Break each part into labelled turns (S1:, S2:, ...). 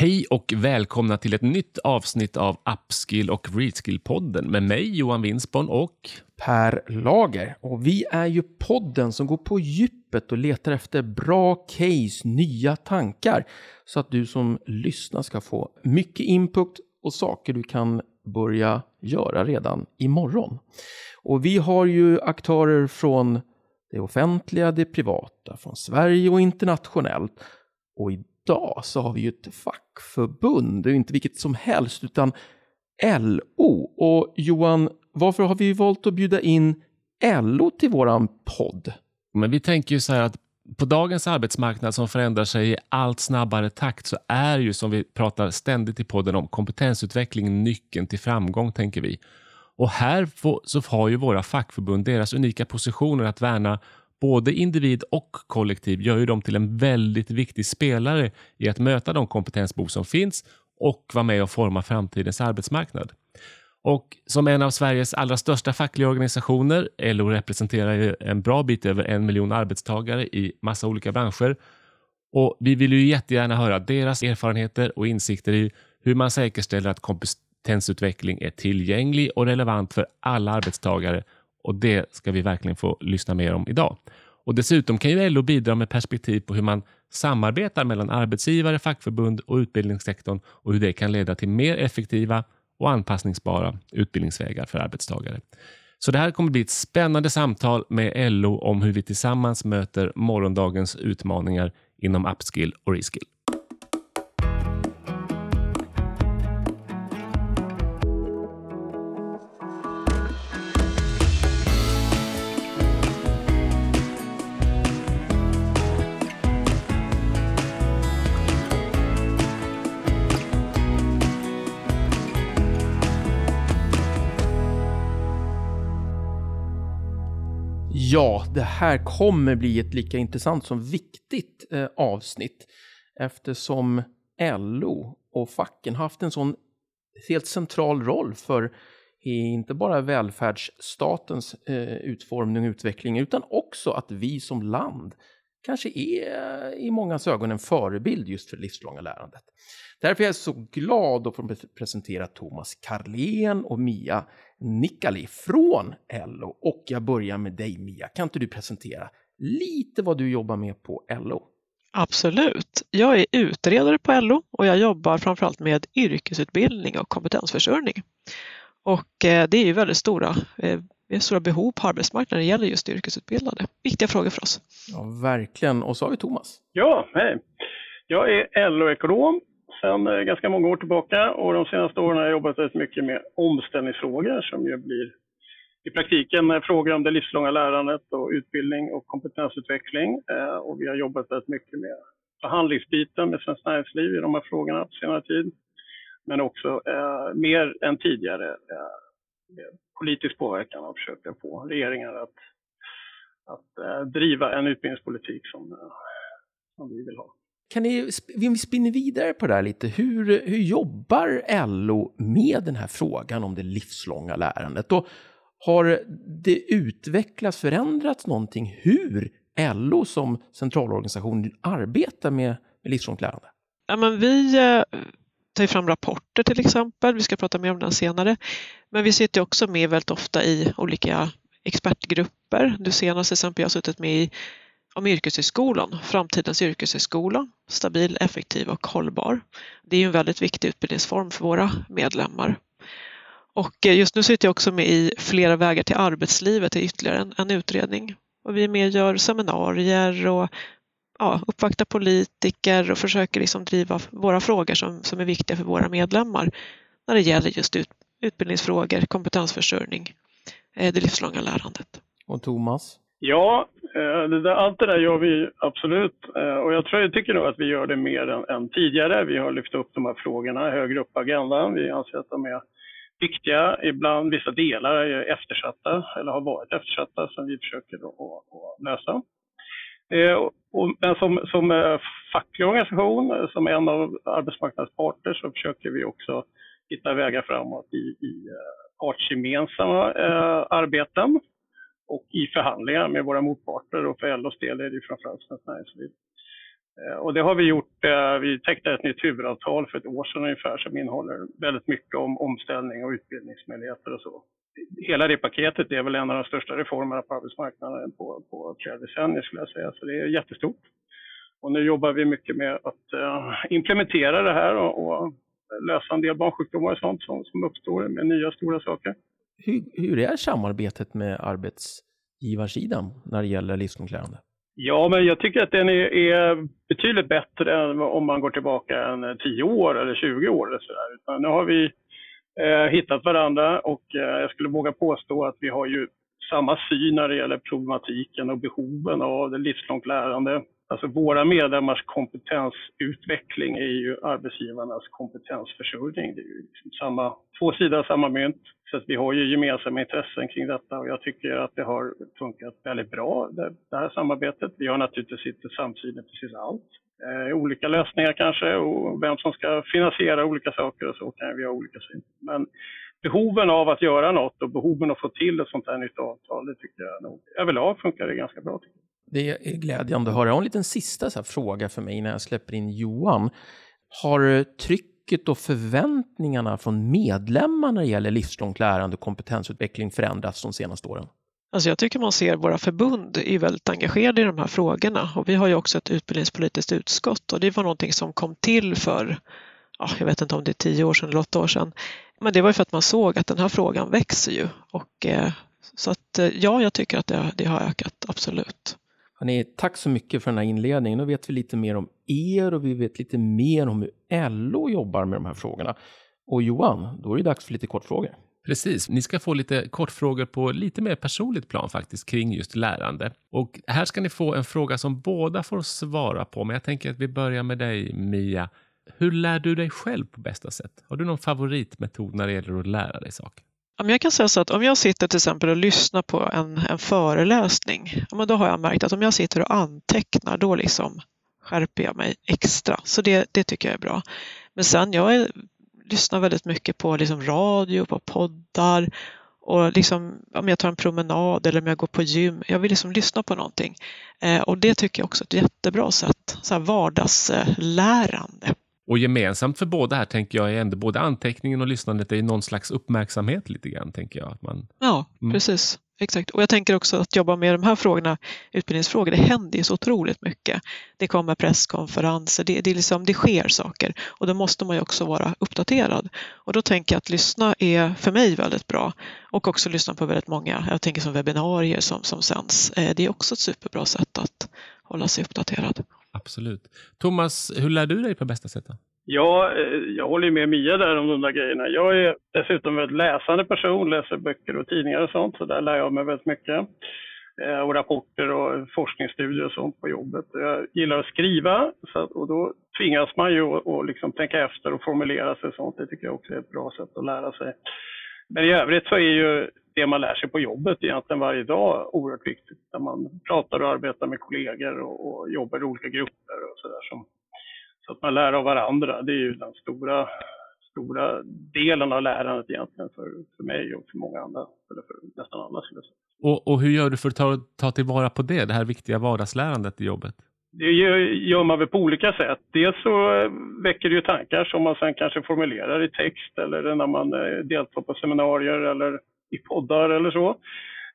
S1: Hej och välkomna till ett nytt avsnitt av Upskill och Reskill-podden med mig Johan Winsborn och
S2: Per Lager. Och vi är ju podden som går på djupet och letar efter bra case, nya tankar så att du som lyssnar ska få mycket input och saker du kan börja göra redan imorgon. Och vi har ju aktörer från det offentliga, det privata, från Sverige och internationellt. Och idag så har vi ju ett fackförbund, det är inte vilket som helst, utan LO. Och Johan, varför har vi valt att bjuda in LO till våran podd?
S1: Men vi tänker ju så här att på dagens arbetsmarknad som förändrar sig i allt snabbare takt så är ju som vi pratar ständigt i podden om kompetensutveckling nyckeln till framgång tänker vi. Och här så har ju våra fackförbund deras unika positioner att värna både individ och kollektiv gör ju dem till en väldigt viktig spelare i att möta de kompetensbehov som finns och vara med och forma framtidens arbetsmarknad. Och som en av Sveriges allra största fackliga organisationer, LO representerar en bra bit över en miljon arbetstagare i massa olika branscher. Och Vi vill ju jättegärna höra deras erfarenheter och insikter i hur man säkerställer att kompetensutveckling är tillgänglig och relevant för alla arbetstagare och det ska vi verkligen få lyssna mer om idag. Och Dessutom kan ju LO bidra med perspektiv på hur man samarbetar mellan arbetsgivare, fackförbund och utbildningssektorn och hur det kan leda till mer effektiva och anpassningsbara utbildningsvägar för arbetstagare. Så det här kommer bli ett spännande samtal med LO om hur vi tillsammans möter morgondagens utmaningar inom upskill och reskill.
S2: Ja, det här kommer bli ett lika intressant som viktigt eh, avsnitt eftersom LO och facken haft en sån helt central roll för inte bara välfärdsstatens eh, utformning och utveckling utan också att vi som land kanske är eh, i mångas ögon en förebild just för det livslånga lärandet. Därför är jag så glad att få presentera Thomas Karlén och Mia Nikali från LO. Och jag börjar med dig Mia, kan inte du presentera lite vad du jobbar med på LO?
S3: Absolut. Jag är utredare på LO och jag jobbar framförallt med yrkesutbildning och kompetensförsörjning. Och eh, det är ju väldigt stora, eh, stora behov på arbetsmarknaden när det gäller just yrkesutbildade. Viktiga frågor för oss.
S2: Ja, verkligen. Och så har vi Thomas.
S4: Ja, hej. Jag är LO-ekonom sedan eh, ganska många år tillbaka och de senaste åren har jag jobbat väldigt mycket med omställningsfrågor som ju blir i praktiken eh, frågor om det livslånga lärandet och utbildning och kompetensutveckling. Eh, och vi har jobbat väldigt mycket med förhandlingsbiten med Svenskt Näringsliv i de här frågorna på senare tid. Men också eh, mer än tidigare eh, politisk påverkan och försöka få regeringar att, att eh, driva en utbildningspolitik som, som vi vill ha.
S2: Kan ni, vi spinner vidare på det här lite. Hur, hur jobbar LO med den här frågan om det livslånga lärandet? Och har det utvecklats, förändrats någonting hur LO som centralorganisation arbetar med, med livslångt lärande?
S3: Ja, men vi eh, tar fram rapporter till exempel, vi ska prata mer om den senare. Men vi sitter också med väldigt ofta i olika expertgrupper. Du senast till exempel jag har suttit med i om yrkeshögskolan, framtidens yrkeshögskola, stabil, effektiv och hållbar. Det är en väldigt viktig utbildningsform för våra medlemmar. Och eh, just nu sitter jag också med i Flera vägar till arbetslivet, det är ytterligare en, en utredning. Och vi är med och gör seminarier och ja, uppvaktar politiker och försöker liksom driva våra frågor som, som är viktiga för våra medlemmar när det gäller just ut, utbildningsfrågor, kompetensförsörjning, eh, det livslånga lärandet.
S2: Och Thomas?
S4: Ja, eh, det där, allt det där gör vi absolut. Eh, och jag tror jag tycker nog att vi gör det mer än, än, tidigare. Vi har lyft upp de här frågorna högre upp på agendan. Vi anser att de är viktiga. Ibland vissa delar är eftersatta eller har varit eftersatta som vi försöker att, att lösa. Eh, och, men som, som eh, facklig organisation, som en av arbetsmarknadens parter så försöker vi också hitta vägar framåt i, i partsgemensamma eh, arbeten och i förhandlingar med våra motparter och för LOs del är det framförallt Svenskt Näringsliv. Eh, och det har vi gjort, eh, vi tecknade ett nytt huvudavtal för ett år sedan ungefär som innehåller väldigt mycket om omställning och utbildningsmöjligheter och så. Hela det paketet är väl en av de största reformerna på arbetsmarknaden på, på flera decennier skulle jag säga, så det är jättestort. Och nu jobbar vi mycket med att eh, implementera det här och, och, lösa en del barnsjukdomar och sånt som, som uppstår med nya stora saker.
S2: Hur, hur är samarbetet med arbetsgivarsidan när det gäller livslångt lärande?
S4: Ja, men jag tycker att den är, är, betydligt bättre än om man går tillbaka en 10 år eller 20 år. Eller så där. Utan nu har vi eh, hittat varandra och eh, jag skulle våga påstå att vi har ju samma syn när det gäller problematiken och behoven av det livslångt lärande. Alltså våra medlemmars kompetensutveckling är ju arbetsgivarnas kompetensförsörjning. Det är ju liksom samma, två sidor av samma mynt. Så att vi har ju gemensamma intressen kring detta och jag tycker att det har funkat väldigt bra, det, det här samarbetet. Vi har naturligtvis inte samsyn i precis allt. Eh, olika lösningar kanske och vem som ska finansiera olika saker och så kan vi ha olika syn. Men behoven av att göra något och behoven att få till ett sånt här nytt avtal, det tycker jag nog överlag funkar det ganska bra. Tycker jag.
S2: Det är glädjande att höra. Jag har en liten sista så fråga för mig innan jag släpper in Johan. Har trycket och förväntningarna från medlemmar när det gäller livslångt lärande och kompetensutveckling förändrats de senaste åren?
S3: Alltså jag tycker man ser våra förbund är väldigt engagerade i de här frågorna och vi har ju också ett utbildningspolitiskt utskott och det var någonting som kom till för, ja, jag vet inte om det är tio år sedan eller åtta år sedan, men det var ju för att man såg att den här frågan växer ju och eh, så att eh, ja, jag tycker att det, det har ökat, absolut.
S2: Hörrni, tack så mycket för den här inledningen. Nu vet vi lite mer om er och vi vet lite mer om hur LO jobbar med de här frågorna. Och Johan, då är det dags för lite kortfrågor.
S1: Precis, ni ska få lite kortfrågor på lite mer personligt plan faktiskt kring just lärande. Och här ska ni få en fråga som båda får svara på, men jag tänker att vi börjar med dig Mia. Hur lär du dig själv på bästa sätt? Har du någon favoritmetod när det gäller att lära dig saker?
S3: Jag kan säga så att om jag sitter till exempel och lyssnar på en, en föreläsning, då har jag märkt att om jag sitter och antecknar, då liksom skärper jag mig extra. Så det, det tycker jag är bra. Men sen, jag är, lyssnar väldigt mycket på liksom radio, på poddar och liksom, om jag tar en promenad eller om jag går på gym. Jag vill liksom lyssna på någonting. Eh, och det tycker jag också är ett jättebra sätt, så här vardagslärande.
S1: Och gemensamt för båda här tänker jag är ändå både anteckningen och lyssnandet är någon slags uppmärksamhet lite grann. tänker jag. Att man,
S3: ja, mm. precis. Exakt. Och jag tänker också att jobba med de här frågorna, utbildningsfrågor, det händer ju så otroligt mycket. Det kommer presskonferenser, det, det, liksom, det sker saker och då måste man ju också vara uppdaterad. Och då tänker jag att lyssna är för mig väldigt bra och också lyssna på väldigt många, jag tänker som webbinarier som, som sänds. Eh, det är också ett superbra sätt att hålla sig uppdaterad.
S1: Absolut. Thomas, hur lär du dig på bästa sätt? Då?
S4: Ja, eh, jag håller med Mia där om de där grejerna. Jag är dessutom en väldigt läsande person, läser böcker och tidningar och sånt, så där lär jag mig väldigt mycket. Eh, och rapporter och forskningsstudier och sånt på jobbet. Jag gillar att skriva så att, och då tvingas man ju att liksom tänka efter och formulera sig och sånt. Det tycker jag också är ett bra sätt att lära sig. Men i övrigt så är ju det man lär sig på jobbet egentligen varje dag oerhört viktigt. När man pratar och arbetar med kollegor och, och jobbar i olika grupper och sådär. Så att man lär av varandra, det är ju den stora, stora delen av lärandet egentligen för, för mig och för många andra, eller för nästan alla skulle jag säga.
S1: Och, och hur gör du för att ta, ta tillvara på det, det här viktiga vardagslärandet i jobbet?
S4: Det gör, man väl på olika sätt. Dels så eh, väcker det ju tankar som man sen kanske formulerar i text eller när man eh, deltar på seminarier eller i poddar eller så.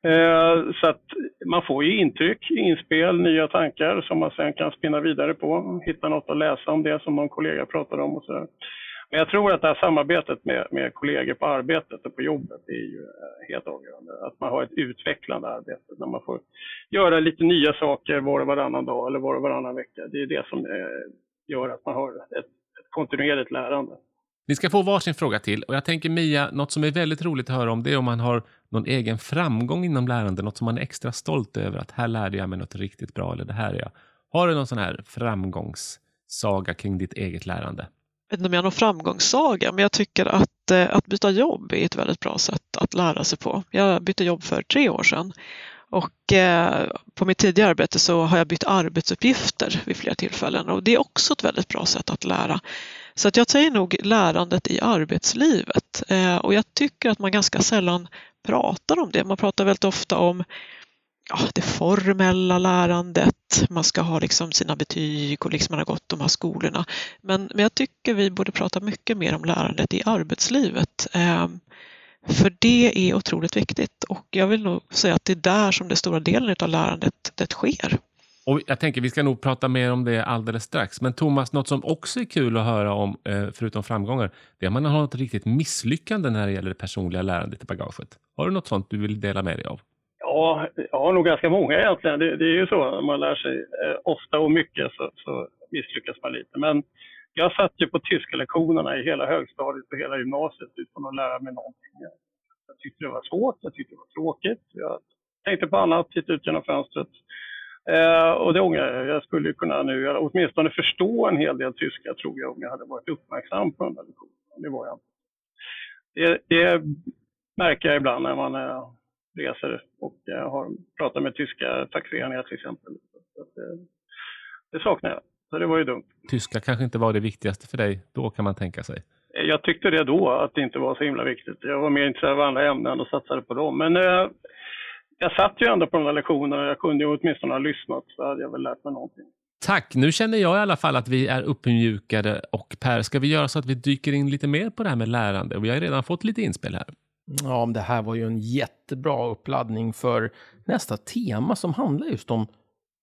S4: Eh, så att man får ju intryck, inspel, nya tankar som man sen kan spinna vidare på. Hitta något att läsa om det som någon kollega pratar om och så. Men jag tror att det här samarbetet med, med kollegor på arbetet och på jobbet är ju eh, helt avgörande. Att man har ett utvecklande arbete när man får göra lite nya saker var och varannan dag eller var och varannan vecka. Det är det som eh, gör att man har ett, ett kontinuerligt lärande.
S1: Ni ska få varsin fråga till och jag tänker Mia, något som är väldigt roligt att höra om det är om man har någon egen framgång inom lärande, något som man är extra stolt över att här lärde jag mig något riktigt bra eller det här är jag. Har du någon sån här framgångssaga kring ditt eget lärande?
S3: Jag vet inte om jag har någon framgångssaga, men jag tycker att, eh, att byta jobb är ett väldigt bra sätt att lära sig på. Jag bytte jobb för tre år sedan och eh, på mitt tidigare arbete så har jag bytt arbetsuppgifter vid flera tillfällen och det är också ett väldigt bra sätt att lära. Så att jag säger nog lärandet i arbetslivet eh, och jag tycker att man ganska sällan pratar om det. Man pratar väldigt ofta om ja, det formella lärandet, man ska ha liksom sina betyg och liksom man har gått de här skolorna. Men, men jag tycker vi borde prata mycket mer om lärandet i arbetslivet. Ehm, för det är otroligt viktigt och jag vill nog säga att det är där som den stora delen av lärandet det sker.
S1: Och jag tänker vi ska nog prata mer om det alldeles strax. Men Thomas, något som också är kul att höra om, eh, förutom framgångar, det är att man har ett riktigt misslyckande när det gäller det personliga lärandet i bagaget. Har du något sånt du vill dela med dig av?
S4: Ja, jag har nog ganska många egentligen. Det, det är ju så, man lär sig eh, ofta och mycket så, så, misslyckas man lite. Men jag satt ju på tyska lektionerna i hela högstadiet och hela gymnasiet utan att lära mig någonting. Jag tyckte det var svårt, jag tyckte det var tråkigt. Jag tänkte på annat, tittade ut genom fönstret. Eh, och det ångrar jag. Jag skulle kunna nu åtminstone förstå en hel del tyska tror jag om jag hade varit uppmärksam på den där lektionen. Det var jag inte. Det, det märker jag ibland när man eh, reser och eh, har pratat med tyska fackföreningar till exempel. Att, eh, det saknar jag. Så det var ju dumt.
S1: Tyska kanske inte var det viktigaste för dig då kan man tänka sig.
S4: Jag tyckte det då, att det inte var så himla viktigt. Jag var mer intresserad av andra ämnen och satsade på dem. Men eh, jag satt ju ändå på de där lektionerna. Jag kunde ju åtminstone ha lyssnat så hade jag väl lärt mig någonting.
S1: Tack! Nu känner jag i alla fall att vi är uppmjukade. Och Per, ska vi göra så att vi dyker in lite mer på det här med lärande? Vi har redan fått lite inspel här.
S2: Ja, det här var ju en jättebra uppladdning för nästa tema som handlar just om,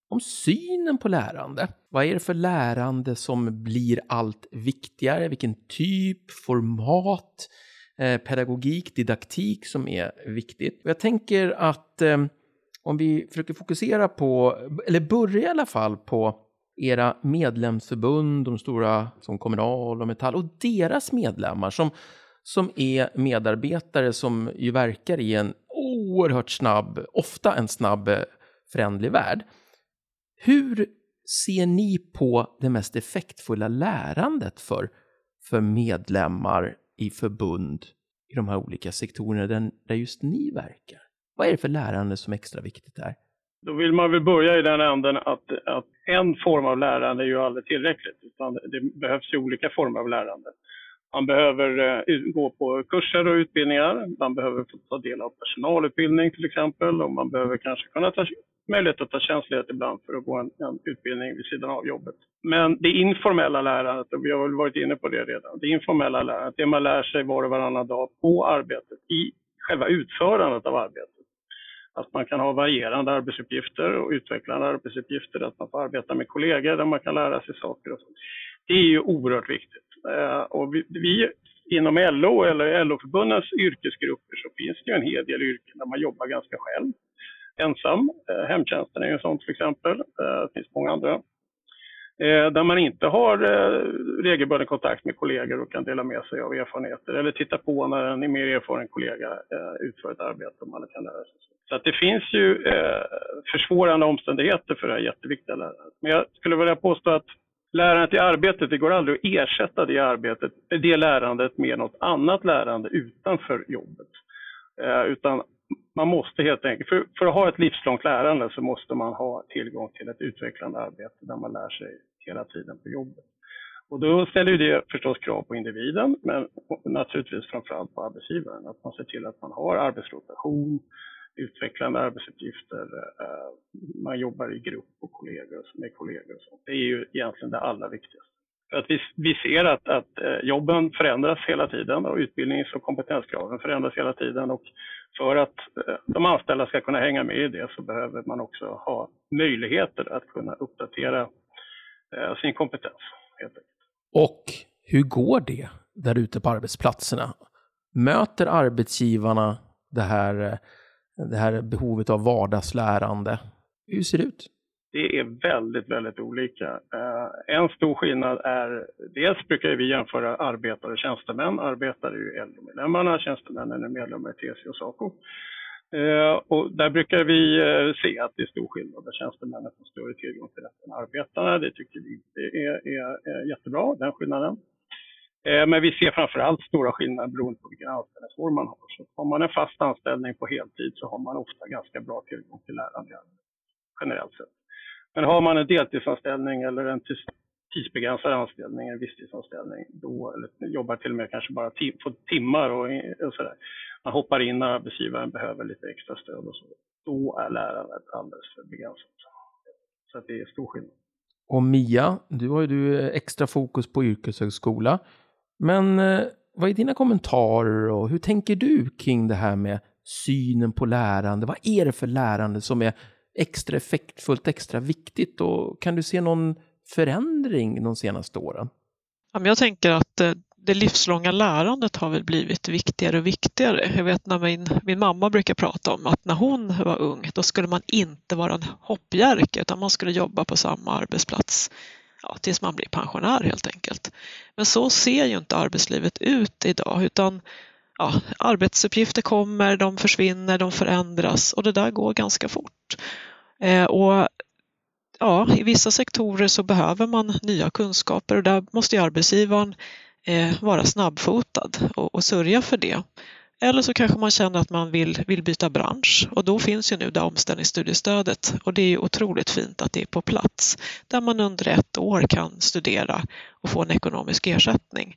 S2: om synen på lärande. Vad är det för lärande som blir allt viktigare? Vilken typ, format, eh, pedagogik, didaktik som är viktigt? Jag tänker att eh, om vi försöker fokusera på, eller börja i alla fall på era medlemsförbund, de stora som Kommunal och Metall och deras medlemmar som som är medarbetare som ju verkar i en oerhört snabb, ofta en snabb eh, förändlig värld. Hur ser ni på det mest effektfulla lärandet för, för medlemmar i förbund i de här olika sektorerna där, där just ni verkar? Vad är det för lärande som är extra viktigt där?
S4: Då vill man väl börja i den änden att, att en form av lärande är ju aldrig tillräckligt, utan det behövs ju olika former av lärande. Man behöver eh, gå på kurser och utbildningar. Man behöver få ta del av personalutbildning till exempel och man behöver kanske kunna ta möjlighet att ta tjänstledigt ibland för att gå en, en, utbildning vid sidan av jobbet. Men det informella lärandet, och vi har väl varit inne på det redan, det informella lärandet, det man lär sig var och varannan dag på arbetet, i själva utförandet av arbetet. Att man kan ha varierande arbetsuppgifter och utvecklande arbetsuppgifter, att man får arbeta med kollegor där man kan lära sig saker och sånt. Det är ju oerhört viktigt. Eh, och vi, vi inom LO eller LO-förbundens yrkesgrupper så finns det ju en hel del yrken där man jobbar ganska själv, ensam. Eh, hemtjänsten är ju en sån till exempel. Eh, det finns många andra. Där man inte har regelbunden kontakt med kollegor och kan dela med sig av erfarenheter eller titta på när en mer erfaren kollega utför ett arbete och man kan lära sig. Så att det finns ju försvårande omständigheter för det här jätteviktiga lärandet. Men jag skulle vilja påstå att lärandet i arbetet, det går aldrig att ersätta det arbetet, det lärandet med något annat lärande utanför jobbet. Eh, utan man måste helt enkelt, för, för, att ha ett livslångt lärande så måste man ha tillgång till ett utvecklande arbete där man lär sig hela tiden på jobbet. Och då ställer det förstås krav på individen, men naturligtvis framförallt på arbetsgivaren. Att man ser till att man har arbetsrotation, utvecklande arbetsuppgifter. Eh, man jobbar i grupp och kollegor med kollegor. Och så. Det är ju egentligen det allra viktigaste. För att vi, vi ser att, att eh, jobben förändras hela tiden och utbildnings och kompetenskraven förändras hela tiden. Och för att eh, de anställda ska kunna hänga med i det så behöver man också ha möjligheter att kunna uppdatera sin kompetens. Helt enkelt.
S2: Och hur går det där ute på arbetsplatserna? Möter arbetsgivarna det här det här behovet av vardagslärande. Hur ser det ut?
S4: Det är väldigt, väldigt olika. Eh, en stor skillnad är, dels brukar vi jämföra arbetare och tjänstemän. Arbetare är ju LO-medlemmarna, tjänstemännen är medlemmar i TCO och SACO. Eh, och där brukar vi eh, se att det är stor skillnad, där tjänstemännen får större tillgång till rätten än arbetarna. Det tycker vi är, är, är jättebra, den skillnaden. Eh, men vi ser framförallt stora skillnader beroende på vilken anställningsform man har. Så har man en fast anställning på heltid så har man ofta ganska bra tillgång till lärande generellt sett. Men har man en deltidsanställning eller en tidsbegränsad anställning, en visstidsanställning, då, eller jobbar till och med kanske bara tim på timmar och, och sådär. Man hoppar in när arbetsgivaren behöver lite extra stöd och så. då är lärandet alldeles för begränsat. Så att det är stor skillnad.
S2: Och Mia, du har ju du eh, extra fokus på yrkeshögskola. Men eh, vad är dina kommentarer och hur tänker du kring det här med synen på lärande? Vad är det för lärande som är extra effektfullt, extra viktigt och kan du se någon förändring de senaste åren?
S3: Jag tänker att eh, det livslånga lärandet har väl blivit viktigare och viktigare. Jag vet när min, min mamma brukar prata om att när hon var ung då skulle man inte vara en hoppjerke utan man skulle jobba på samma arbetsplats ja, tills man blir pensionär helt enkelt. Men så ser ju inte arbetslivet ut idag utan ja, arbetsuppgifter kommer, de försvinner, de förändras och det där går ganska fort. Eh, och ja, I vissa sektorer så behöver man nya kunskaper och där måste arbetsgivaren eh, vara snabbfotad och, och sörja för det. Eller så kanske man känner att man vill, vill byta bransch och då finns ju nu det omställningsstudiestödet och det är ju otroligt fint att det är på plats där man under ett år kan studera och få en ekonomisk ersättning.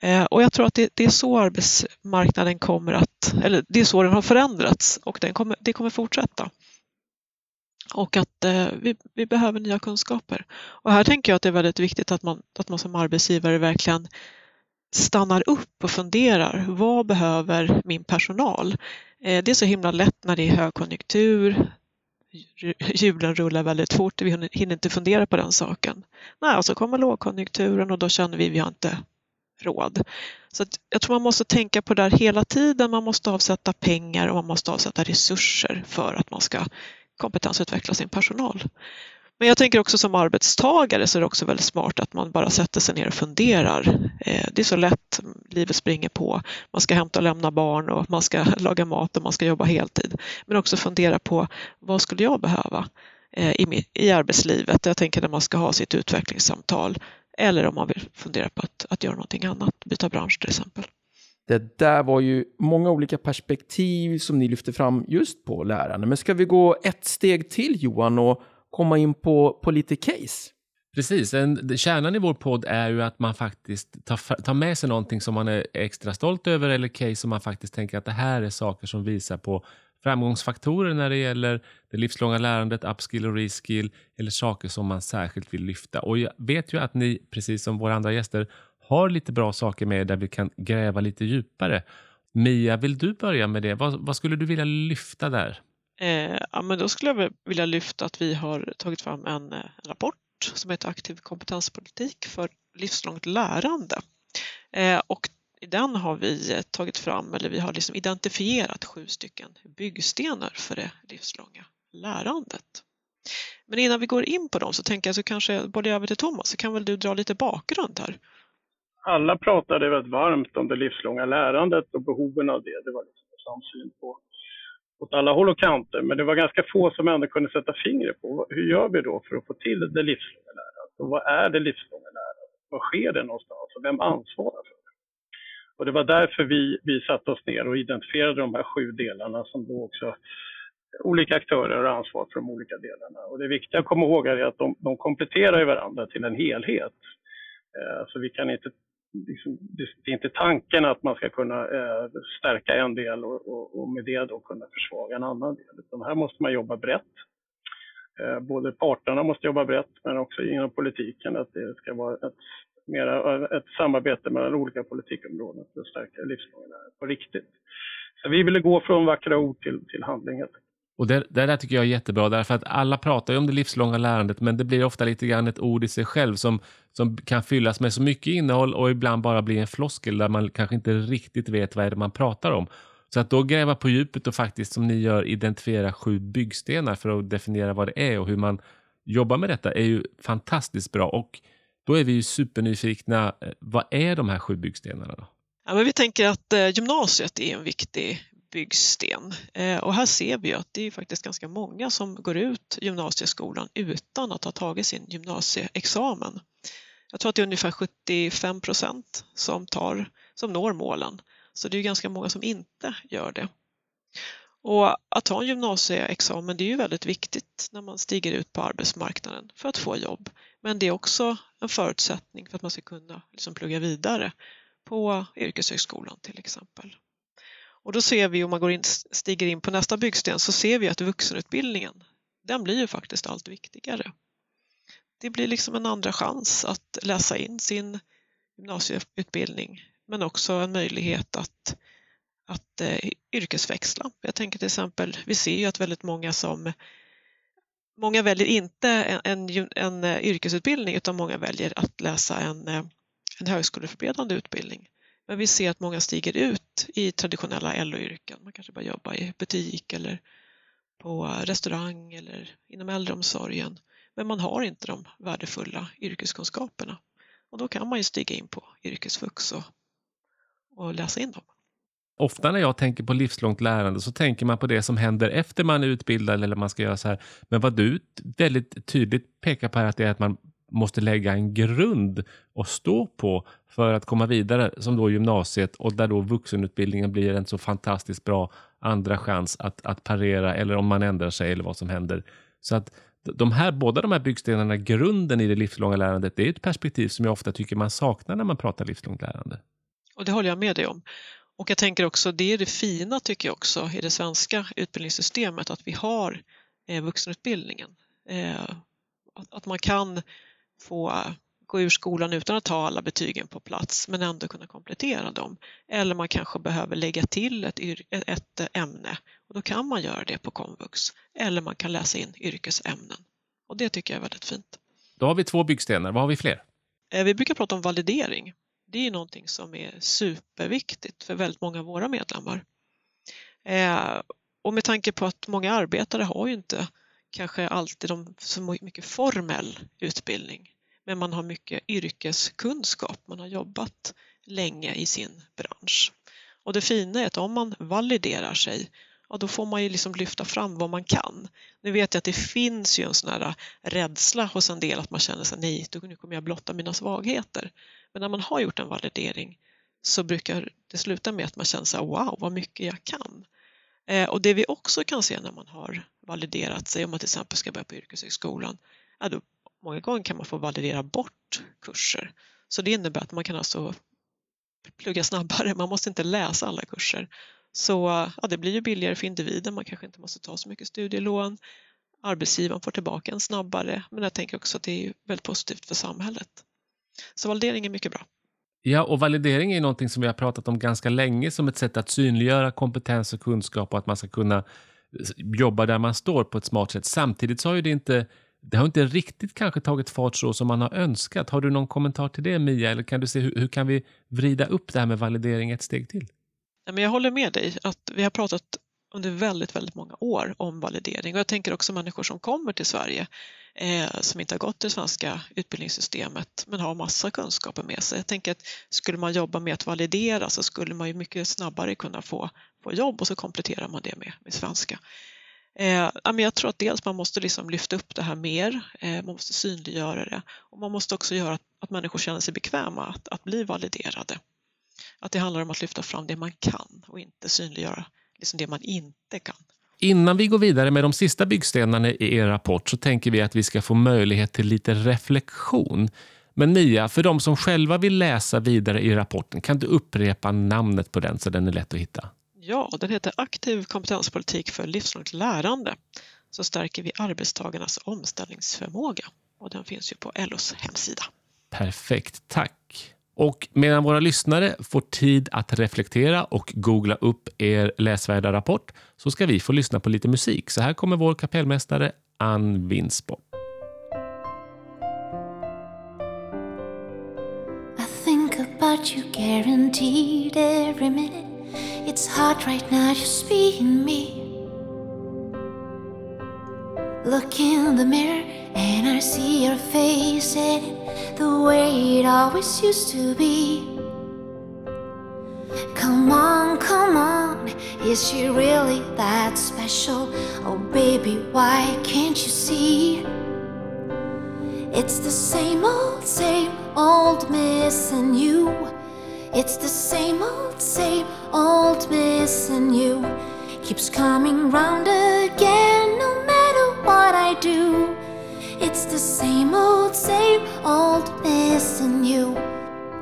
S3: Eh, och jag tror att det, det, är så arbetsmarknaden kommer att, eller det är så den har förändrats och den kommer, det kommer fortsätta. Och att eh, vi, vi, behöver nya kunskaper. Och här tänker jag att det är väldigt viktigt att man, att man som arbetsgivare verkligen stannar upp och funderar. Vad behöver min personal? Eh, det är så himla lätt när det är högkonjunktur. Hjulen rullar väldigt fort, vi hinner inte fundera på den saken. Nej, och så kommer lågkonjunkturen och då känner vi att vi har inte råd. Så jag tror man måste tänka på det här hela tiden. Man måste avsätta pengar och man måste avsätta resurser för att man ska kompetensutveckla sin personal. Men jag tänker också som arbetstagare så är det också väldigt smart att man bara sätter sig ner och funderar. Eh, det är så lätt, livet springer på. Man ska hämta och lämna barn och man ska laga mat och man ska jobba heltid. Men också fundera på vad skulle jag behöva eh, i arbetslivet? Jag tänker när man ska ha sitt utvecklingssamtal eller om man vill fundera på att, att göra någonting annat, byta bransch till exempel.
S2: Det där var ju många olika perspektiv som ni lyfte fram just på lärande. Men ska vi gå ett steg till Johan och komma in på, på lite case?
S1: Precis. En, kärnan i vår podd är ju att man faktiskt tar, tar med sig någonting som man är extra stolt över eller case som man faktiskt tänker att det här är saker som visar på framgångsfaktorer när det gäller det livslånga lärandet, upskill och reskill eller saker som man särskilt vill lyfta. Och jag vet ju att ni, precis som våra andra gäster, har lite bra saker med där vi kan gräva lite djupare. Mia, vill du börja med det? Vad, vad skulle du vilja lyfta där?
S3: Eh, ja, men då skulle jag vilja lyfta att vi har tagit fram en, eh, en rapport som heter Aktiv kompetenspolitik för livslångt lärande. Eh, och i den har vi eh, tagit fram, eller vi har liksom identifierat sju stycken byggstenar för det livslånga lärandet. Men innan vi går in på dem så tänker jag så kanske både över till Thomas, så kan väl du dra lite bakgrund här?
S4: Alla pratade väldigt varmt om det livslånga lärandet och behoven av det. Det var liksom samsyn på åt alla håll och kanter. Men det var ganska få som ändå kunde sätta fingret på hur gör vi då för att få till det livslånga lärandet? Och vad är det livslånga lärandet? Var sker det någonstans och vem ansvarar för det? Och det var därför vi, vi satte oss ner och identifierade de här sju delarna som då också olika aktörer har ansvar för de olika delarna. Och det viktiga att komma ihåg är att de, de kompletterar varandra till en helhet. Eh, så vi kan inte liksom, det är inte tanken att man ska kunna eh, stärka en del och, och, och, med det då kunna försvaga en annan del. Utan här måste man jobba brett. Eh, både parterna måste jobba brett men också inom politiken att det ska vara ett, mera, eh, ett samarbete mellan olika politikområden för att stärka livslånga på riktigt. Så vi ville gå från vackra ord till, till handling helt enkelt.
S1: Och det, det där tycker jag är jättebra, därför att alla pratar ju om det livslånga lärandet, men det blir ofta lite grann ett ord i sig själv som, som kan fyllas med så mycket innehåll och ibland bara bli en floskel där man kanske inte riktigt vet vad är det man pratar om. Så att då gräva på djupet och faktiskt som ni gör identifiera sju byggstenar för att definiera vad det är och hur man jobbar med detta är ju fantastiskt bra. Och då är vi ju supernyfikna. Eh, vad är de här sju byggstenarna? Då?
S3: Ja, men vi tänker att eh, gymnasiet är en viktig byggsten. Eh, och här ser vi att det är faktiskt ganska många som går ut gymnasieskolan utan att ha tagit sin gymnasieexamen. Jag tror att det är ungefär 75 procent som, som når målen. Så det är ganska många som inte gör det. Och att ha en gymnasieexamen det är ju väldigt viktigt när man stiger ut på arbetsmarknaden för att få jobb. Men det är också en förutsättning för att man ska kunna liksom plugga vidare på yrkeshögskolan till exempel. Och då ser vi, om man går in, stiger in på nästa byggsten, så ser vi att vuxenutbildningen, den blir ju faktiskt allt viktigare. Det blir liksom en andra chans att läsa in sin gymnasieutbildning, men också en möjlighet att, att eh, yrkesväxla. Jag tänker till exempel, vi ser ju att väldigt många som Många väljer inte en, en, en eh, yrkesutbildning utan många väljer att läsa en, eh, en högskoleförberedande utbildning. Men vi ser att många stiger ut i traditionella LO-yrken. Man kanske bara jobbar i butik eller på restaurang eller inom äldreomsorgen. Men man har inte de värdefulla yrkeskunskaperna. Och då kan man ju stiga in på yrkesvux och, och läsa in dem.
S1: Ofta när jag tänker på livslångt lärande så tänker man på det som händer efter man är utbildad eller man ska göra så här. Men vad du väldigt tydligt pekar på är att det är att man måste lägga en grund att stå på för att komma vidare som då gymnasiet och där då vuxenutbildningen blir en så fantastiskt bra andra chans att, att parera eller om man ändrar sig eller vad som händer. Så att de här, båda de här byggstenarna, grunden i det livslånga lärandet, det är ett perspektiv som jag ofta tycker man saknar när man pratar livslångt lärande.
S3: Och det håller jag med dig om. Och jag tänker också, det är det fina tycker jag också i det svenska utbildningssystemet, att vi har eh, vuxenutbildningen. Eh, att, att man kan få gå ur skolan utan att ha alla betygen på plats men ändå kunna komplettera dem. Eller man kanske behöver lägga till ett, ett ämne och då kan man göra det på komvux. Eller man kan läsa in yrkesämnen. Och det tycker jag är väldigt fint.
S1: Då har vi två byggstenar. Vad har vi fler?
S3: Eh, vi brukar prata om validering. Det är någonting som är superviktigt för väldigt många av våra medlemmar. Eh, och med tanke på att många arbetare har ju inte kanske alltid de, så mycket formell utbildning men man har mycket yrkeskunskap, man har jobbat länge i sin bransch. Och det fina är att om man validerar sig, ja, då får man ju liksom lyfta fram vad man kan. Nu vet jag att det finns ju en sån här rädsla hos en del att man känner sig nej, nu kommer jag blotta mina svagheter. Men när man har gjort en validering så brukar det sluta med att man känner sig wow, vad mycket jag kan. Eh, och det vi också kan se när man har validerat sig, om man till exempel ska börja på yrkeshögskolan, ja, då många gånger kan man få validera bort kurser. Så det innebär att man kan alltså plugga snabbare, man måste inte läsa alla kurser. Så ja, det blir ju billigare för individen, man kanske inte måste ta så mycket studielån. Arbetsgivaren får tillbaka en snabbare, men jag tänker också att det är väldigt positivt för samhället. Så validering är mycket bra.
S1: Ja, och validering är någonting som vi har pratat om ganska länge som ett sätt att synliggöra kompetens och kunskap och att man ska kunna jobba där man står på ett smart sätt. Samtidigt så har ju det inte det har inte riktigt kanske tagit fart så som man har önskat. Har du någon kommentar till det Mia? Eller kan du se hur, hur kan vi vrida upp det här med validering ett steg till?
S3: jag håller med dig att vi har pratat under väldigt, väldigt många år om validering och jag tänker också människor som kommer till Sverige eh, som inte har gått det svenska utbildningssystemet men har massa kunskaper med sig. Jag tänker att skulle man jobba med att validera så skulle man ju mycket snabbare kunna få, få jobb och så kompletterar man det med, med svenska. Eh, jag tror att dels man måste liksom lyfta upp det här mer, eh, man måste synliggöra det och man måste också göra att, att människor känner sig bekväma att, att bli validerade. Att det handlar om att lyfta fram det man kan och inte synliggöra liksom det man inte kan.
S1: Innan vi går vidare med de sista byggstenarna i er rapport så tänker vi att vi ska få möjlighet till lite reflektion. Men Mia, för de som själva vill läsa vidare i rapporten, kan du upprepa namnet på den så den är lätt att hitta?
S3: Ja, den heter Aktiv kompetenspolitik för livslångt lärande. Så stärker vi arbetstagarnas omställningsförmåga och den finns ju på LOs hemsida.
S1: Perfekt, tack. Och medan våra lyssnare får tid att reflektera och googla upp er läsvärda rapport så ska vi få lyssna på lite musik. Så här kommer vår kapellmästare Ann Winsborg. I think about you guaranteed every minute It's hard right now just being me. Look in the mirror and I see your face and the way it always used to be. Come on, come on, is she really that special? Oh, baby, why can't you see? It's the same old, same old missing you. It's the same old, same old missing you. Keeps coming round again, no what I do. It's the same old, same old, missing you.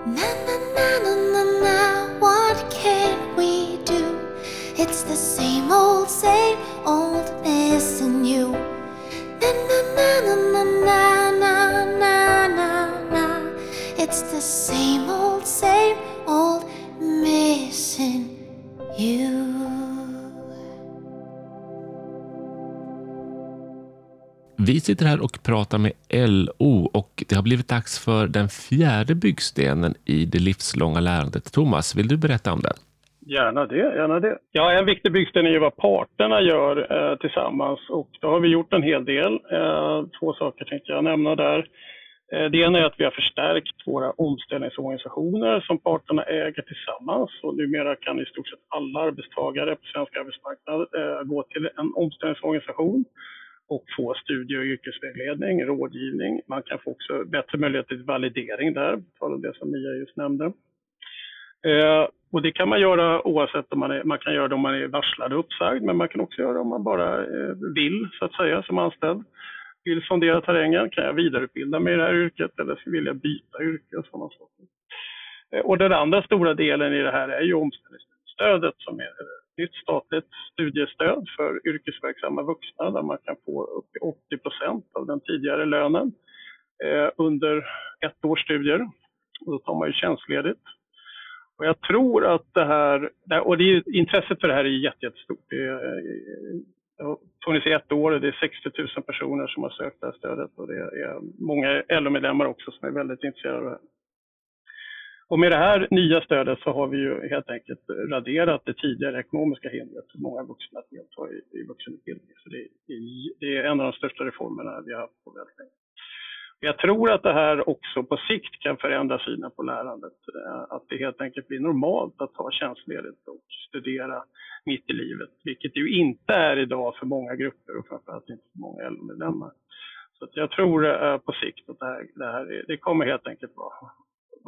S1: Na na na na na na, what can we do?
S5: It's the same old, same old, missing you. Na na na na na na na na na na, it's the same old, same old, missing you.
S1: Vi sitter här och pratar med LO och det har blivit dags för den fjärde byggstenen i det livslånga lärandet. Thomas, vill du berätta om den?
S4: Gärna det, gärna det. Ja, en viktig byggsten är ju vad parterna gör eh, tillsammans och då har vi gjort en hel del. Eh, två saker tänkte jag nämna där. Eh, det ena är att vi har förstärkt våra omställningsorganisationer som parterna äger tillsammans och numera kan i stort sett alla arbetstagare på svensk arbetsmarknad eh, gå till en omställningsorganisation och få studie och yrkesvägledning, rådgivning. Man kan få också bättre möjlighet till validering där, på det som Mia just nämnde. Eh, och det kan man göra oavsett om man är, man kan göra det om man är varslad och uppsagd, men man kan också göra det om man bara eh, vill, så att säga, som anställd. Vill sondera terrängen, kan jag vidareutbilda mig i det här yrket eller vill jag byta yrke och sådana saker. Eh, och den andra stora delen i det här är ju omställningsstödet som är nytt statligt studiestöd för yrkesverksamma vuxna där man kan få upp till 80 procent av den tidigare lönen eh, under ett års studier. Och då tar man ju tjänstledigt. Och jag tror att det här, och det är, intresset för det här är jättestort. Det, är, eh, har funnits i ett år, och det är 60 000 personer som har sökt det här stödet och det är många LO-medlemmar också som är väldigt intresserade av det här. Och med det här nya stödet så har vi ju helt enkelt raderat det tidigare ekonomiska hindret för många vuxna att delta i, i vuxenutbildning. Så det, det, är en av de största reformerna vi har haft på väldigt länge. Jag tror att det här också på sikt kan förändra synen på lärandet. Att det helt enkelt blir normalt att ta tjänstledigt och studera mitt i livet, vilket det ju inte är idag för många grupper och framförallt inte för många LO-medlemmar. Så jag tror eh, på sikt att det här, det här det kommer helt enkelt vara,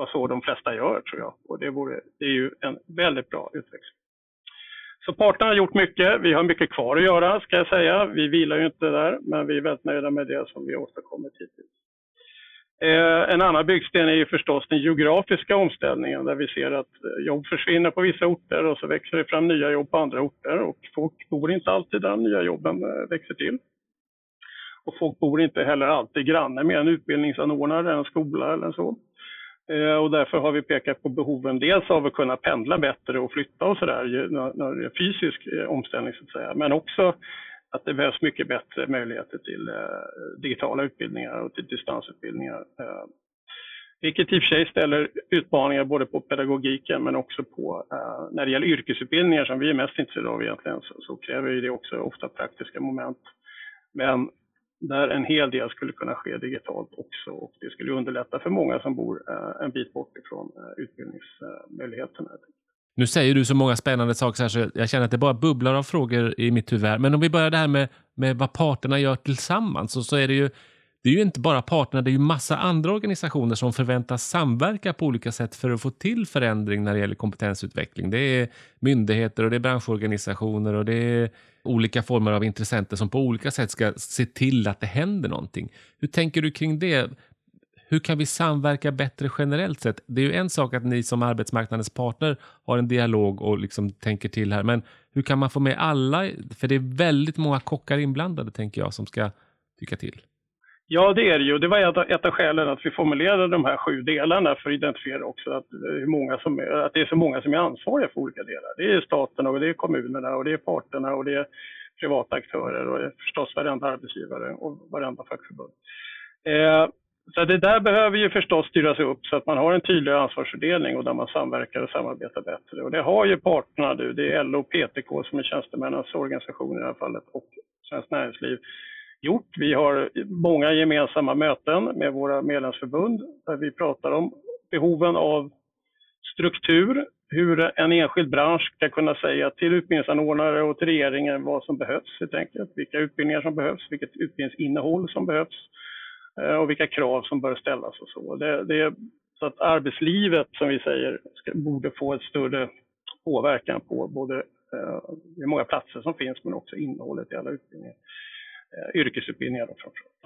S4: var så de flesta gör, tror jag. Och det, vore, det är ju en väldigt bra utveckling. Så parterna har gjort mycket. Vi har mycket kvar att göra, ska jag säga. Vi vilar ju inte där, men vi är väldigt nöjda med det som vi åstadkommit hittills. Eh, en annan byggsten är ju förstås den geografiska omställningen där vi ser att eh, jobb försvinner på vissa orter och så växer det fram nya jobb på andra orter och folk bor inte alltid där de nya jobben eh, växer till. Och folk bor inte heller alltid granne med en utbildningsanordnare, en skola eller så. Eh, och därför har vi pekat på behoven dels av att kunna pendla bättre och flytta och sådär när det är fysisk eh, omställning så att säga, men också att det behövs mycket bättre möjligheter till eh, digitala utbildningar och till distansutbildningar. Vilket i och för sig ställer utmaningar både på pedagogiken men också på, när det gäller yrkesutbildningar som vi är mest intresserade av egentligen, så, så kräver det också ofta praktiska moment. Men där en hel del skulle kunna ske digitalt också och det skulle underlätta för många som bor eh, en bit bort ifrån eh, utbildningsmöjligheterna.
S1: Nu säger du så många spännande saker så jag känner att det bara bubblar av frågor i mitt huvud. Men om vi börjar det här med, med vad parterna gör tillsammans, så, så är det ju det är ju inte bara parterna, det är ju massa andra organisationer som förväntas samverka på olika sätt för att få till förändring när det gäller kompetensutveckling. Det är myndigheter och det är branschorganisationer och det är olika former av intressenter som på olika sätt ska se till att det händer någonting. Hur tänker du kring det? hur kan vi samverka bättre generellt sett? Det är ju en sak att ni som arbetsmarknadens partner har en dialog och liksom tänker till här, men hur kan man få med alla? För det är väldigt många kockar inblandade, tänker jag, som ska tycka till.
S4: Ja, det är det ju. Det var ett, av skälen att vi formulerade de här sju delarna för att identifiera också att, eh, hur många som är, att det är så många som är ansvariga för olika delar. Det är staten och det är kommunerna och det är parterna och det är privata aktörer och eh, förstås varenda arbetsgivare och varenda fackförbund. Eh, så det där behöver ju förstås styras upp så att man har en tydlig ansvarsfördelning och där man samverkar och samarbetar bättre. Och det har ju parterna nu, det är LO och PTK som är tjänstemännens organisation i det här fallet och Svenskt Näringsliv gjort. Vi har många gemensamma möten med våra medlemsförbund där vi pratar om behoven av struktur, hur en enskild bransch ska kunna säga till utbildningsanordnare och till regeringen vad som behövs helt enkelt, vilka utbildningar som behövs, vilket utbildningsinnehåll som behövs eh, och vilka krav som bör ställas och så. Det, det, så att arbetslivet, som vi säger, ska, borde få ett större påverkan på både eh, hur många platser som finns men också innehållet i alla utbildningar. Eh, yrkesutbildningar då.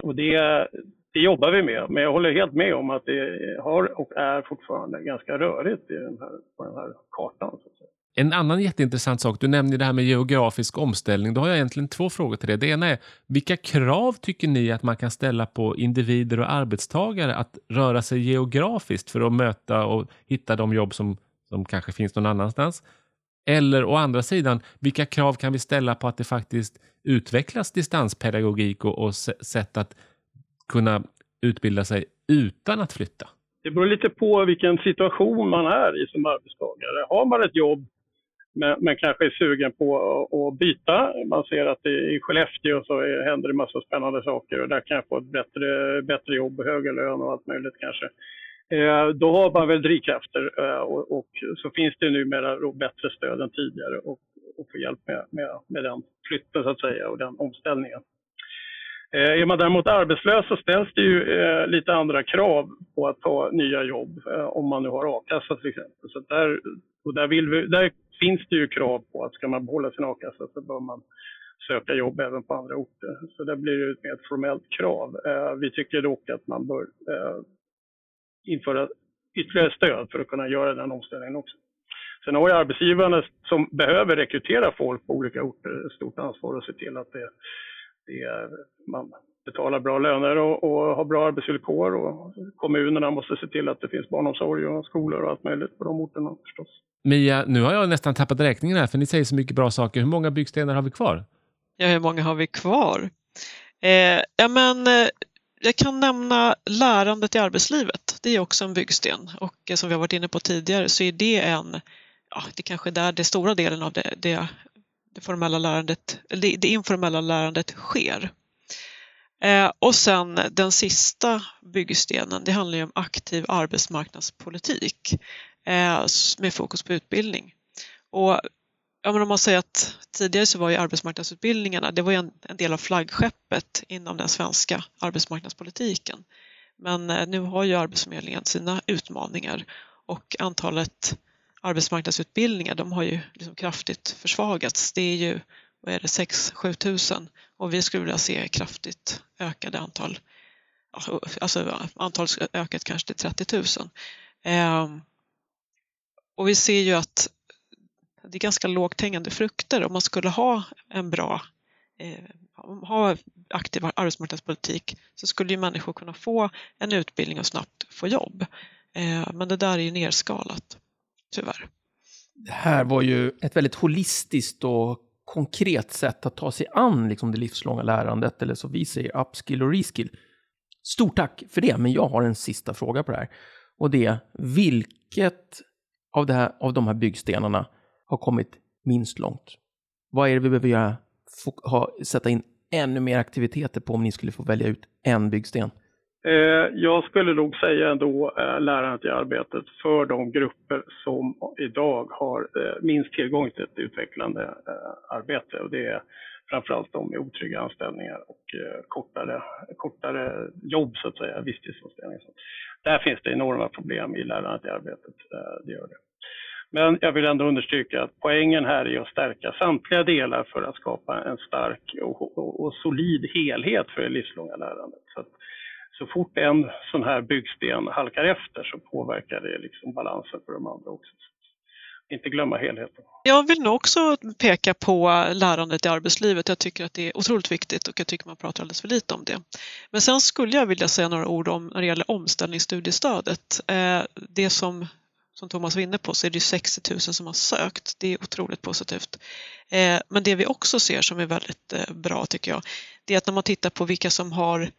S4: Och det, det jobbar vi med, men jag håller helt med om att det har och är fortfarande ganska rörigt i den här, på den här kartan. Så att säga.
S1: En annan jätteintressant sak, du nämnde det här med geografisk omställning. Då har jag egentligen två frågor till dig. Det ena är, vilka krav tycker ni att man kan ställa på individer och arbetstagare att röra sig geografiskt för att möta och hitta de jobb som, som kanske finns någon annanstans? Eller å andra sidan, vilka krav kan vi ställa på att det faktiskt utvecklas distanspedagogik och, och sätt att kunna utbilda sig utan att flytta?
S4: Det beror lite på vilken situation man är i som arbetstagare. Har man ett jobb men, men kanske är sugen på att byta. Man ser att i Skellefteå så är, händer det massa spännande saker och där kan jag få ett bättre, bättre jobb, högre lön och allt möjligt kanske. Eh, då har man väl drivkrafter eh, och, och, så finns det numera bättre stöd än tidigare och, och få hjälp med, med, med den flytten så att säga och den omställningen. Eh, är man däremot arbetslös så ställs det ju eh, lite andra krav på att ta nya jobb eh, om man nu har a-kassa till exempel. Så där, och där, vill vi, där finns det ju krav på att ska man behålla sin a-kassa så bör man söka jobb även på andra orter. Så det blir ett mer formellt krav. Eh, vi tycker dock att man bör eh, införa ytterligare stöd för att kunna göra den omställningen också. Sen har ju arbetsgivarna som behöver rekrytera folk på olika orter ett stort ansvar att se till att det, det är, man betalar bra löner och, och har bra arbetsvillkor och kommunerna måste se till att det finns barnomsorg och skolor och allt möjligt på de orterna förstås.
S1: Mia, nu har jag nästan tappat räkningen här för ni säger så mycket bra saker. Hur många byggstenar har vi kvar?
S3: Ja, hur många har vi kvar? Eh, ja, men eh, jag kan nämna lärandet i arbetslivet. Det är också en byggsten och eh, som vi har varit inne på tidigare så är det en, ja, det kanske är där den stora delen av det, det, det formella lärandet, det, det informella lärandet sker. Eh, och sen den sista byggstenen, det handlar ju om aktiv arbetsmarknadspolitik eh, med fokus på utbildning. Och ja, men om man säger att tidigare så var ju arbetsmarknadsutbildningarna, det var en, en del av flaggskeppet inom den svenska arbetsmarknadspolitiken. Men eh, nu har ju Arbetsförmedlingen sina utmaningar och antalet arbetsmarknadsutbildningar de har ju liksom kraftigt försvagats. Det är ju vad är det, 6-7 tusen och vi skulle vilja se kraftigt ökade antal, alltså antalet ökat kanske till 30 000. Eh, och vi ser ju att det är ganska lågt hängande frukter om man skulle ha en bra eh, ha aktiv arbetsmarknadspolitik så skulle ju människor kunna få en utbildning och snabbt få jobb. Eh, men det där är ju nerskalat, tyvärr.
S2: Det här var ju ett väldigt holistiskt och konkret sätt att ta sig an liksom det livslånga lärandet, eller som vi säger upskill och reskill. Stort tack för det, men jag har en sista fråga på det här. Och det är, vilket av, det här, av de här byggstenarna har kommit minst långt? Vad är det vi behöver göra, ha, sätta in ännu mer aktiviteter på om ni skulle få välja ut en byggsten?
S4: Eh, jag skulle nog säga ändå eh, lärandet i arbetet för de grupper som idag har eh, minst tillgång till ett utvecklande arbete och det är framförallt de med otrygga anställningar och kortare, kortare jobb så att säga, visstidsanställningar. Där finns det enorma problem i lärandet i arbetet, det gör det. Men jag vill ändå understryka att poängen här är att stärka samtliga delar för att skapa en stark och, och, och solid helhet för det livslånga lärandet. Så att, så fort en sån här byggsten halkar efter så påverkar det liksom balansen för de andra också. Inte glömma helheten.
S3: Jag vill nog också peka på lärandet i arbetslivet. Jag tycker att det är otroligt viktigt och jag tycker man pratar alldeles för lite om det. Men sen skulle jag vilja säga några ord om när det gäller omställningsstudiestödet. Eh, det som som Thomas var inne på så är det 60 000 som har sökt. Det är otroligt positivt. Eh, men det vi också ser som är väldigt eh, bra tycker jag, det är att när man tittar på vilka som har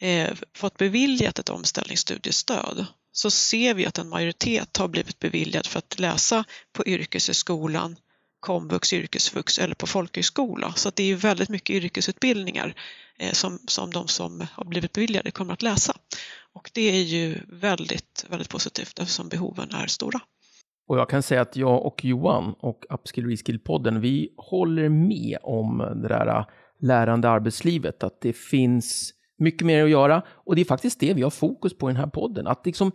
S3: eh, fått beviljat ett omställningsstudiestöd så ser vi att en majoritet har blivit beviljad för att läsa på yrkeshögskolan, komvux, yrkesvux eller på folkhögskola. Så det är väldigt mycket yrkesutbildningar eh, som, som de som har blivit beviljade kommer att läsa. Och det är ju väldigt, väldigt positivt eftersom behoven är stora.
S2: Och jag kan säga att jag och Johan och Upskill Reskill-podden, vi håller med om det där eh, lärande arbetslivet, att det finns mycket mer att göra. Och det är faktiskt det vi har fokus på i den här podden. Att liksom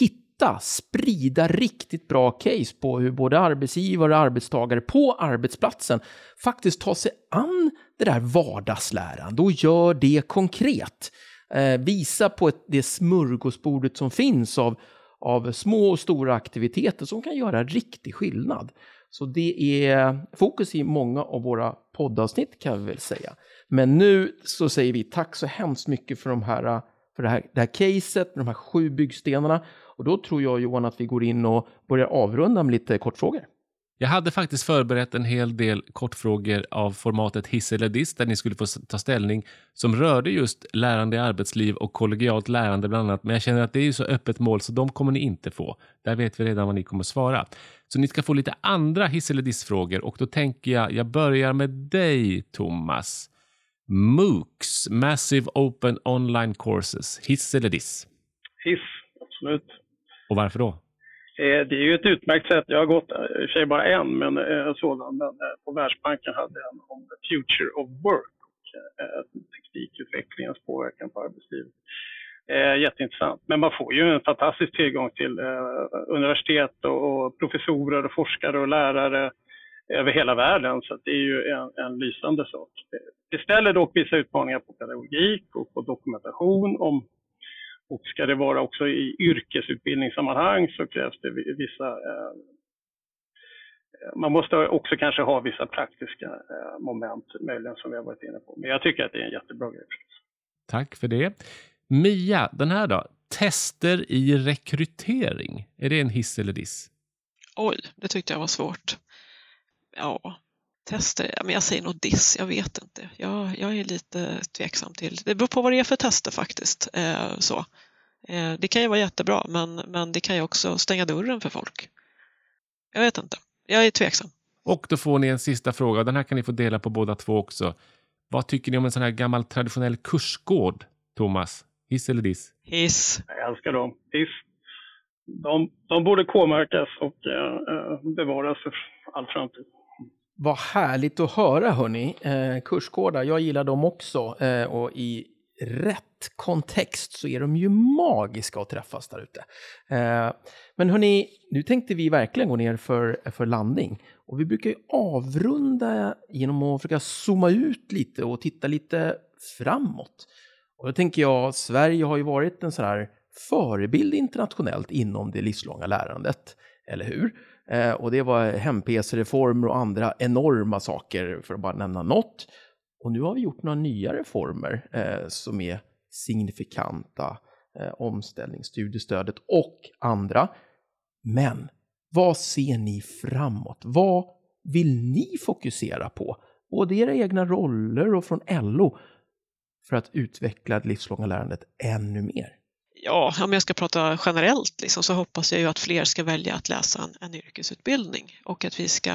S2: hitta, sprida riktigt bra case på hur både arbetsgivare och arbetstagare på arbetsplatsen faktiskt tar sig an det där vardagslärande och gör det konkret. Eh, visa på ett, det smörgåsbordet som finns av, av små och stora aktiviteter som kan göra riktig skillnad. Så det är fokus i många av våra poddavsnitt kan vi väl säga. Men nu så säger vi tack så hemskt mycket för, de här, för det, här, det här caset, de här sju byggstenarna. Och då tror jag Johan att vi går in och börjar avrunda med lite kortfrågor.
S1: Jag hade faktiskt förberett en hel del kortfrågor av formatet hiss eller diss där ni skulle få ta ställning som rörde just lärande i arbetsliv och kollegialt lärande bland annat. Men jag känner att det är så öppet mål så de kommer ni inte få. Där vet vi redan vad ni kommer svara. Så ni ska få lite andra hiss eller diss-frågor och då tänker jag, jag börjar med dig Thomas. MOOCs, Massive Open Online Courses, hiss eller diss?
S4: Hiss, absolut.
S1: Och varför då?
S4: Eh, det är ju ett utmärkt sätt. Jag har gått, eh, i och för sig bara en, men eh, sådan. Men eh, på Världsbanken hade jag en om the future of work och eh, teknikutvecklingens påverkan på arbetslivet. Jätteintressant. Men man får ju en fantastisk tillgång till universitet och professorer och forskare och lärare över hela världen. Så det är ju en, en lysande sak. Det ställer dock vissa utmaningar på pedagogik och på dokumentation om och ska det vara också i yrkesutbildningssammanhang så krävs det vissa eh, man måste också kanske ha vissa praktiska eh, moment möjligen som vi har varit inne på. Men jag tycker att det är en jättebra grej.
S1: Tack för det. Mia, den här då? Tester i rekrytering. Är det en hiss eller diss?
S3: Oj, det tyckte jag var svårt. Ja, tester, men jag säger nog diss, jag vet inte. Jag, jag är lite tveksam till, det beror på vad det är för tester faktiskt. Eh, så. Eh, det kan ju vara jättebra men, men det kan ju också stänga dörren för folk. Jag vet inte, jag är tveksam.
S1: Och då får ni en sista fråga, den här kan ni få dela på båda två också. Vad tycker ni om en sån här gammal traditionell kursgård, Thomas? Hiss eller diss?
S3: Hiss.
S4: Jag älskar dem. Hiss. De, de borde K-märkas och uh, bevaras för all framtid.
S2: Vad härligt att höra hörni. Eh, kursgårdar, jag gillar dem också. Eh, och i rätt kontext så är de ju magiska att träffas där ute. Eh, men hörni, nu tänkte vi verkligen gå ner för, för landning. Och vi brukar ju avrunda genom att försöka zooma ut lite och titta lite framåt. Och då tänker jag, Sverige har ju varit en sån här förebild internationellt inom det livslånga lärandet, eller hur? Eh, och det var hem-PC-reformer och andra enorma saker, för att bara nämna något. Och nu har vi gjort några nya reformer eh, som är signifikanta, eh, omställningsstudiestödet och andra. Men vad ser ni framåt? Vad vill ni fokusera på? Både era egna roller och från LO för att utveckla det livslånga lärandet ännu mer?
S3: Ja, om jag ska prata generellt liksom, så hoppas jag ju att fler ska välja att läsa en, en yrkesutbildning och att vi ska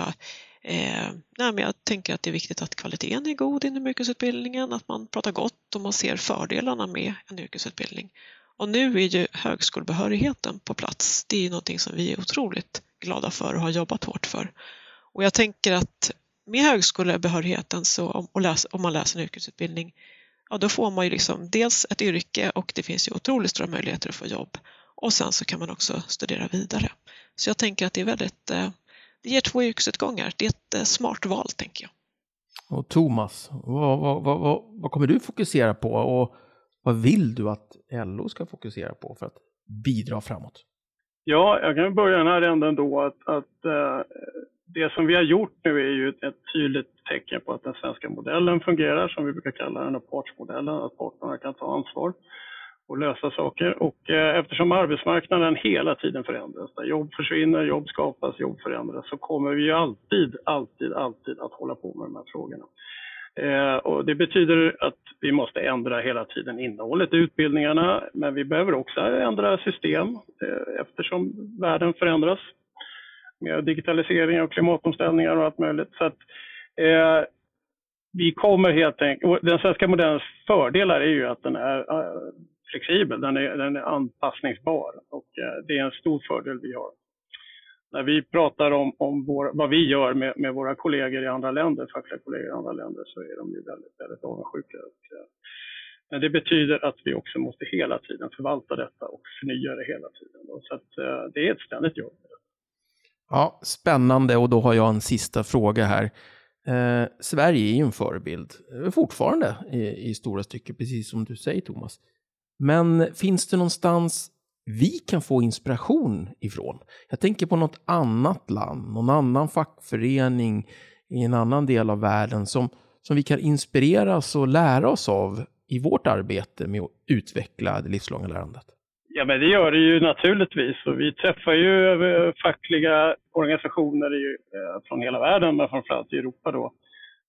S3: eh, nej, men jag tänker att det är viktigt att kvaliteten är god inom yrkesutbildningen, att man pratar gott och man ser fördelarna med en yrkesutbildning. Och nu är ju högskolebehörigheten på plats. Det är ju någonting som vi är otroligt glada för och har jobbat hårt för. Och jag tänker att med högskolebehörigheten så om, läs, om man läser en yrkesutbildning ja, då får man ju liksom dels ett yrke och det finns ju otroligt stora möjligheter att få jobb. Och sen så kan man också studera vidare. Så jag tänker att det är väldigt, eh, det ger två yrkesutgångar. Det är ett eh, smart val, tänker jag.
S2: Och Thomas, vad, vad, vad, vad kommer du fokusera på och vad vill du att LO ska fokusera på för att bidra framåt?
S4: Ja, jag kan börja den här änden då att, att uh, det som vi har gjort nu är ju ett tydligt tecken på att den svenska modellen fungerar, som vi brukar kalla den, partsmodellen, att parterna kan ta ansvar och lösa saker. Och eh, eftersom arbetsmarknaden hela tiden förändras, där jobb försvinner, jobb skapas, jobb förändras, så kommer vi ju alltid, alltid, alltid att hålla på med de här frågorna. Eh, och det betyder att vi måste ändra hela tiden innehållet i utbildningarna, men vi behöver också ändra system eh, eftersom världen förändras med digitalisering och klimatomställningar och allt möjligt. Så att, eh, vi kommer helt enkelt, den svenska modellens fördelar är ju att den är eh, flexibel, den är, den är anpassningsbar och eh, det är en stor fördel vi har. När vi pratar om, om vår, vad vi gör med, med, våra kollegor i andra länder, fackliga kollegor i andra länder, så är de ju väldigt, väldigt avundsjuka. Och, eh, men det betyder att vi också måste hela tiden förvalta detta och förnya det hela tiden. Så att, det är ett ständigt jobb.
S2: Ja, spännande och då har jag en sista fråga här. Eh, Sverige är ju en förebild eh, fortfarande i, i stora stycken, precis som du säger Thomas. Men finns det någonstans vi kan få inspiration ifrån? Jag tänker på något annat land, någon annan fackförening i en annan del av världen som, som vi kan inspireras och lära oss av i vårt arbete med att utveckla det livslånga lärandet.
S4: Ja, men det gör det ju naturligtvis. Och vi träffar ju eh, fackliga organisationer i, eh, från hela världen, men framförallt i Europa då,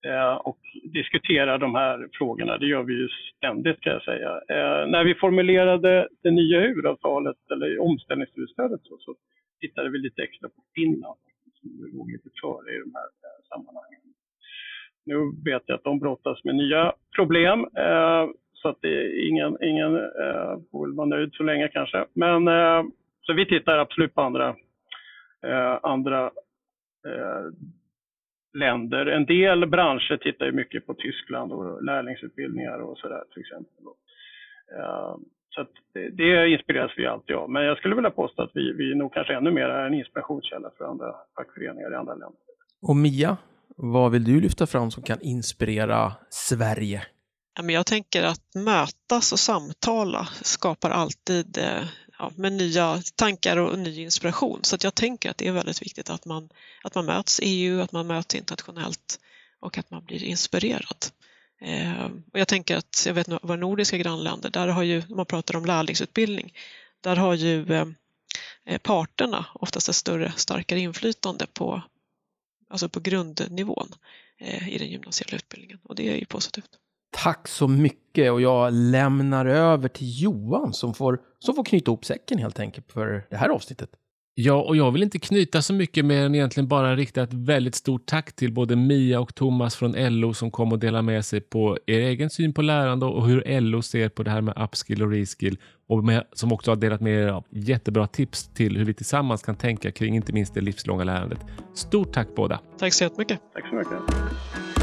S4: eh, och diskuterar de här frågorna. Det gör vi ju ständigt kan jag säga. Eh, när vi formulerade det nya huvudavtalet, eller omställningsstudiestödet, så, så tittade vi lite extra på Finland, som låg lite före i de här eh, sammanhangen. Nu vet jag att de brottas med nya problem. Eh, så att det är ingen, ingen eh, får väl vara nöjd så länge kanske. Men eh, så vi tittar absolut på andra, eh, andra eh, länder. En del branscher tittar ju mycket på Tyskland och lärlingsutbildningar och sådär till exempel. Eh, så det, det inspireras vi alltid av. Men jag skulle vilja påstå att vi, vi nog kanske ännu mer är en inspirationskälla för andra fackföreningar i andra länder.
S2: Och Mia, vad vill du lyfta fram som kan inspirera Sverige?
S3: Jag tänker att mötas och samtala skapar alltid eh, ja, med nya tankar och ny inspiration. Så jag tänker att det är väldigt viktigt att man, att man möts EU, att man möts internationellt och att man blir inspirerad. Eh, och jag tänker att, jag vet våra nordiska grannländer, där har ju, man pratar om lärlingsutbildning, där har ju eh, eh, parterna oftast ett större, starkare inflytande på, alltså på grundnivån eh, i den gymnasiala utbildningen och det är ju positivt.
S2: Tack så mycket och jag lämnar över till Johan som får, som får knyta ihop säcken helt enkelt för det här avsnittet.
S1: Ja, och jag vill inte knyta så mycket mer än egentligen bara rikta ett väldigt stort tack till både Mia och Thomas från LO som kom och delade med sig på er egen syn på lärande och hur LO ser på det här med upskill och reskill och med, som också har delat med er av jättebra tips till hur vi tillsammans kan tänka kring inte minst det livslånga lärandet. Stort tack båda!
S3: Tack så jättemycket!
S4: Tack så mycket!